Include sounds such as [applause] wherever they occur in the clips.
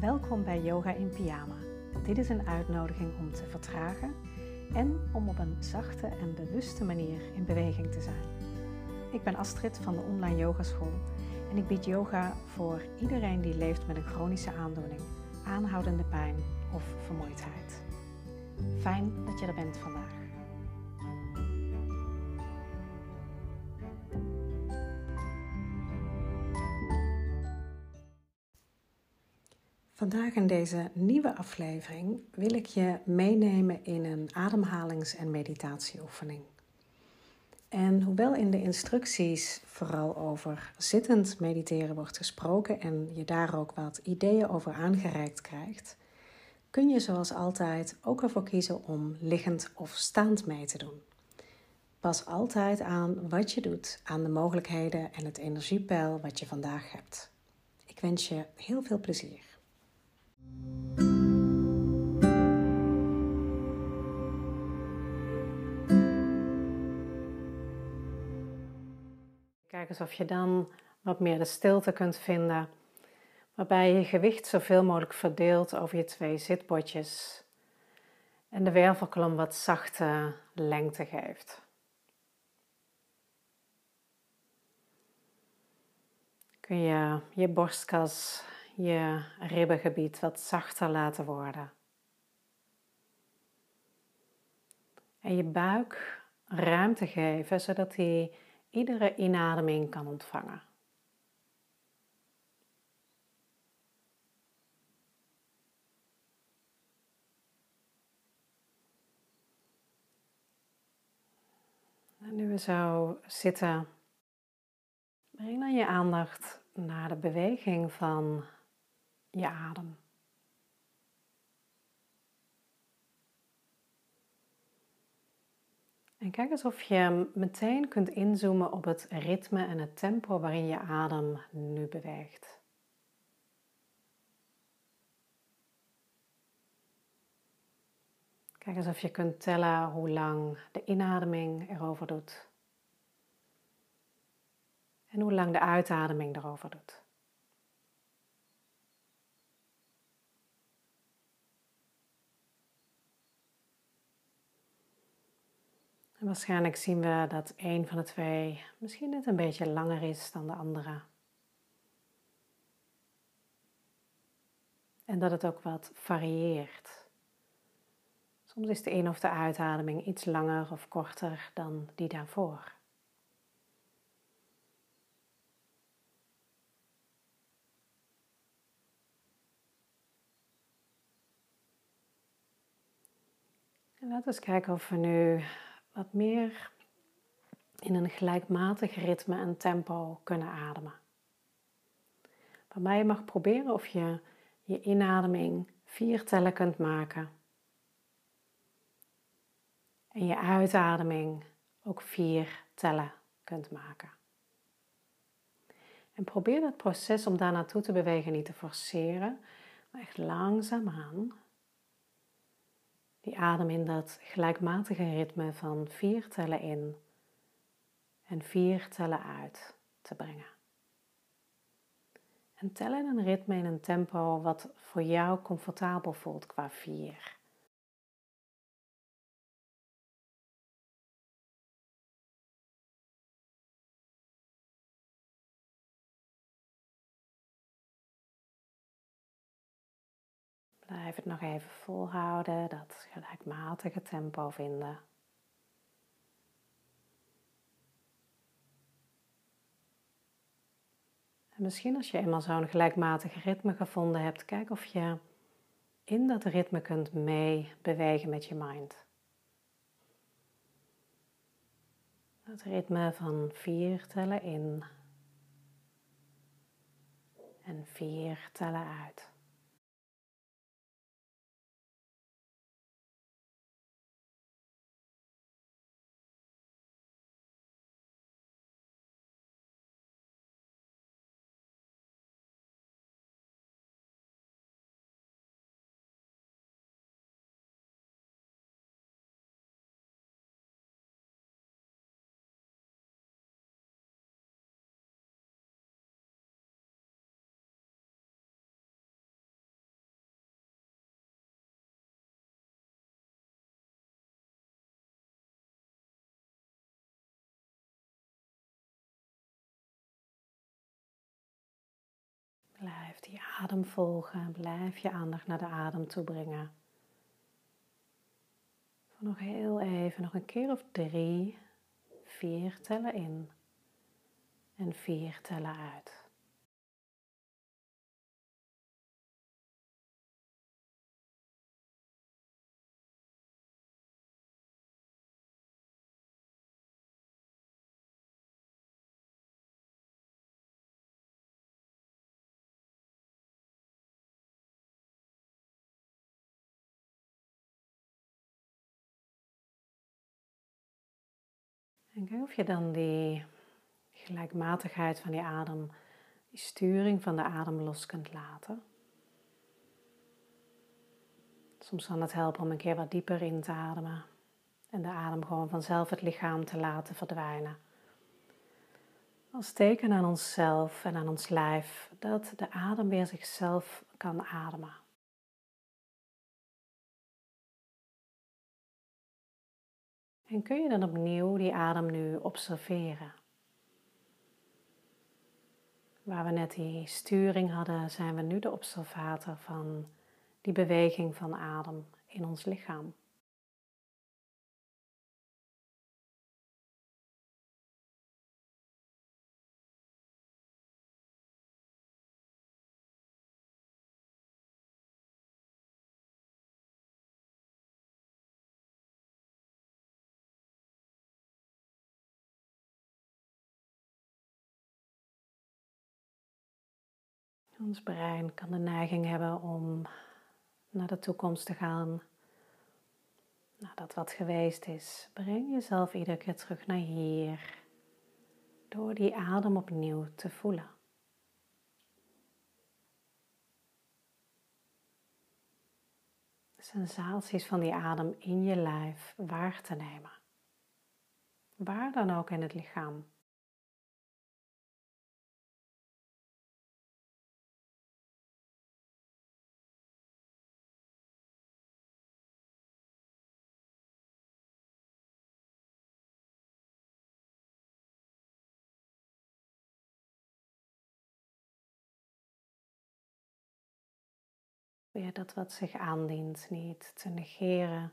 Welkom bij Yoga in Pyjama. Dit is een uitnodiging om te vertragen en om op een zachte en bewuste manier in beweging te zijn. Ik ben Astrid van de Online Yogaschool en ik bied yoga voor iedereen die leeft met een chronische aandoening, aanhoudende pijn of vermoeidheid. Fijn dat je er bent vandaag. Vandaag in deze nieuwe aflevering wil ik je meenemen in een ademhalings- en meditatieoefening. En hoewel in de instructies vooral over zittend mediteren wordt gesproken en je daar ook wat ideeën over aangereikt krijgt, kun je zoals altijd ook ervoor kiezen om liggend of staand mee te doen. Pas altijd aan wat je doet, aan de mogelijkheden en het energiepeil wat je vandaag hebt. Ik wens je heel veel plezier. Kijk eens of je dan wat meer de stilte kunt vinden, waarbij je gewicht zoveel mogelijk verdeelt over je twee zitbotjes en de wervelkolom wat zachte lengte geeft. Kun je je borstkas, je ribbengebied wat zachter laten worden. En je buik ruimte geven zodat hij iedere inademing kan ontvangen. En nu we zo zitten, breng dan je aandacht naar de beweging van je adem. En kijk eens of je meteen kunt inzoomen op het ritme en het tempo waarin je adem nu beweegt. Kijk eens of je kunt tellen hoe lang de inademing erover doet. En hoe lang de uitademing erover doet. Waarschijnlijk zien we dat een van de twee misschien net een beetje langer is dan de andere. En dat het ook wat varieert. Soms is de in- of de uitademing iets langer of korter dan die daarvoor. En laten we eens kijken of we nu wat meer in een gelijkmatig ritme en tempo kunnen ademen. Waarbij je mag proberen of je je inademing vier tellen kunt maken. En je uitademing ook vier tellen kunt maken. En probeer dat proces om daar naartoe te bewegen niet te forceren, maar echt langzaamaan die adem in dat gelijkmatige ritme van vier tellen in en vier tellen uit te brengen. En tel in een ritme in een tempo wat voor jou comfortabel voelt qua vier. Blijf het nog even volhouden, dat gelijkmatige tempo vinden. En misschien als je eenmaal zo'n gelijkmatig ritme gevonden hebt, kijk of je in dat ritme kunt mee bewegen met je mind. Het ritme van vier tellen in en vier tellen uit. Blijf die adem volgen. Blijf je aandacht naar de adem toe brengen. Voor nog heel even, nog een keer of drie, vier tellen in en vier tellen uit. En kijk of je dan die gelijkmatigheid van die adem, die sturing van de adem los kunt laten. Soms kan het helpen om een keer wat dieper in te ademen en de adem gewoon vanzelf het lichaam te laten verdwijnen. Als teken aan onszelf en aan ons lijf dat de adem weer zichzelf kan ademen. En kun je dan opnieuw die adem nu observeren? Waar we net die sturing hadden, zijn we nu de observator van die beweging van adem in ons lichaam. Ons brein kan de neiging hebben om naar de toekomst te gaan. Naar dat wat geweest is. Breng jezelf iedere keer terug naar hier. Door die adem opnieuw te voelen. Sensaties van die adem in je lijf waar te nemen. Waar dan ook in het lichaam. Weer dat wat zich aandient niet te negeren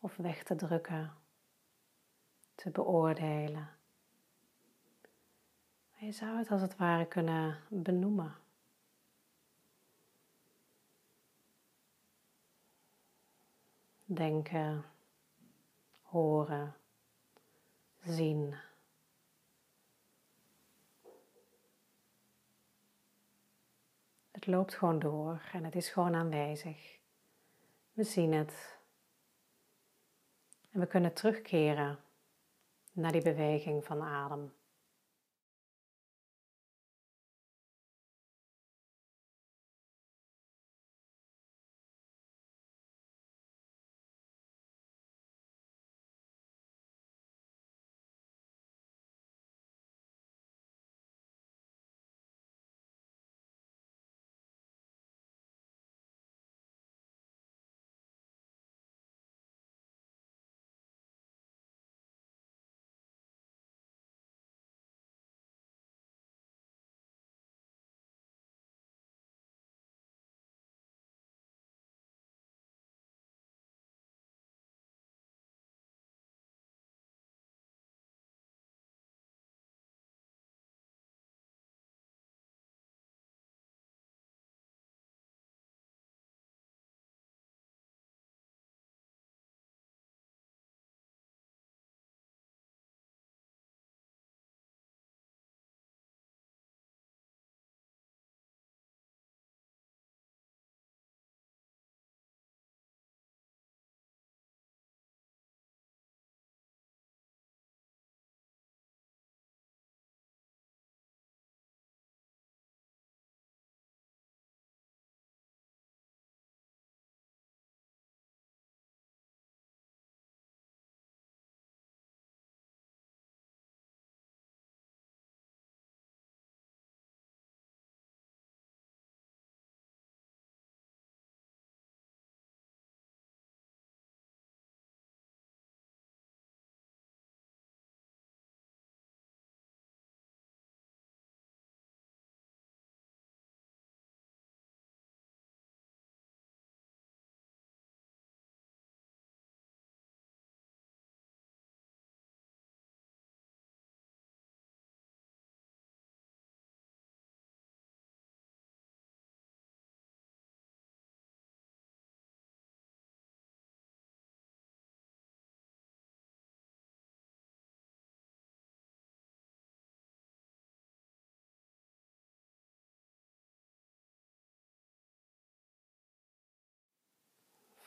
of weg te drukken, te beoordelen. Je zou het als het ware kunnen benoemen. Denken, horen, zien. Het loopt gewoon door en het is gewoon aanwezig. We zien het. En we kunnen terugkeren naar die beweging van adem.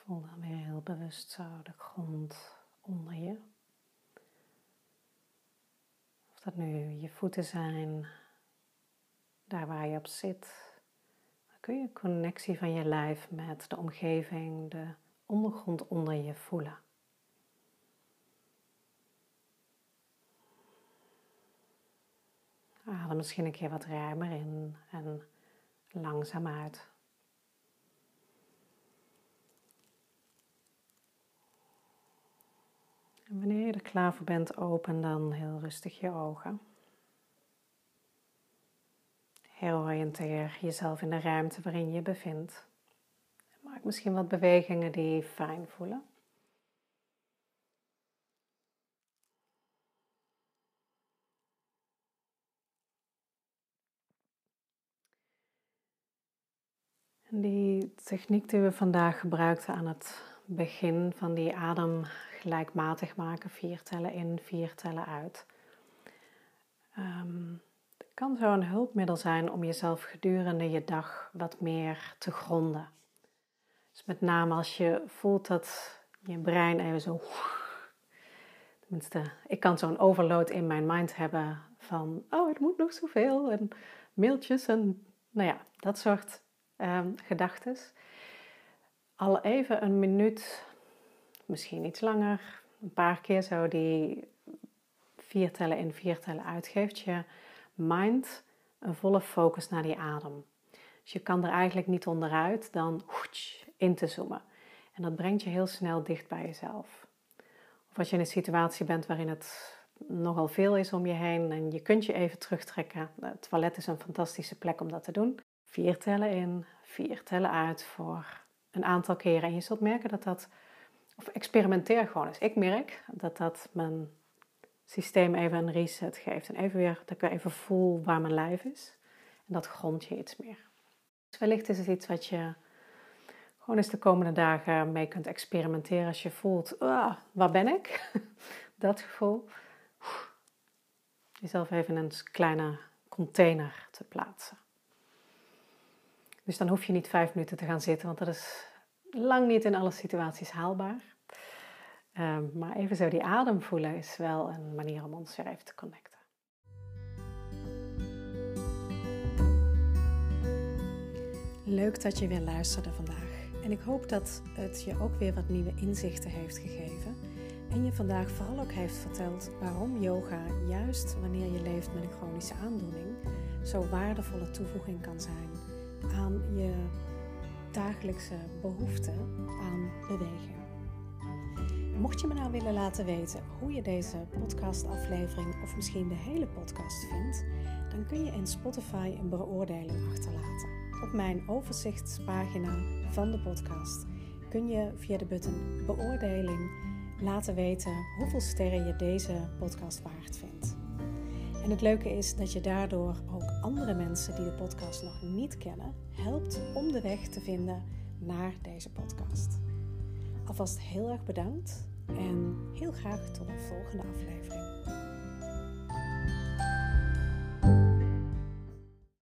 Voel dan weer heel bewust zo de grond onder je. Of dat nu je voeten zijn, daar waar je op zit. Dan kun je connectie van je lijf met de omgeving, de ondergrond onder je voelen. Adem misschien een keer wat ruimer in en langzaam uit. En wanneer je klaar voor bent, open dan heel rustig je ogen. Heroriënteer jezelf in de ruimte waarin je bevindt. Maak misschien wat bewegingen die fijn voelen. En die techniek die we vandaag gebruikten aan het begin van die adem gelijkmatig maken, vier tellen in, vier tellen uit. Um, het kan zo een hulpmiddel zijn om jezelf gedurende je dag wat meer te gronden. Dus met name als je voelt dat je brein even zo. Tenminste, ik kan zo'n overload in mijn mind hebben van, oh, het moet nog zoveel en mailtjes en nou ja, dat soort um, gedachten. Al even een minuut, misschien iets langer, een paar keer zo die vier tellen in, vier tellen uit, geeft je mind een volle focus naar die adem. Dus je kan er eigenlijk niet onderuit dan in te zoomen. En dat brengt je heel snel dicht bij jezelf. Of als je in een situatie bent waarin het nogal veel is om je heen en je kunt je even terugtrekken. Het toilet is een fantastische plek om dat te doen. Vier tellen in, vier tellen uit voor een aantal keren. En je zult merken dat dat, of experimenteer gewoon eens. Ik merk dat dat mijn systeem even een reset geeft. En even weer, dat ik weer even voel waar mijn lijf is. En dat grond je iets meer. Dus wellicht is het iets wat je gewoon eens de komende dagen mee kunt experimenteren. Als je voelt, ah, waar ben ik? [laughs] dat gevoel. Jezelf even in een kleine container te plaatsen. Dus dan hoef je niet vijf minuten te gaan zitten, want dat is lang niet in alle situaties haalbaar. Ehm, maar even zo die adem voelen is wel een manier om ons weer even te connecten. Leuk dat je weer luisterde vandaag. En ik hoop dat het je ook weer wat nieuwe inzichten heeft gegeven. En je vandaag vooral ook heeft verteld waarom yoga, juist wanneer je leeft met een chronische aandoening, zo waardevolle toevoeging kan zijn aan je dagelijkse behoefte aan beweging. Mocht je me nou willen laten weten hoe je deze podcastaflevering of misschien de hele podcast vindt, dan kun je in Spotify een beoordeling achterlaten. Op mijn overzichtspagina van de podcast kun je via de button beoordeling laten weten hoeveel sterren je deze podcast waard vindt. En het leuke is dat je daardoor ook andere mensen die de podcast nog niet kennen helpt om de weg te vinden naar deze podcast. Alvast heel erg bedankt en heel graag tot een volgende aflevering.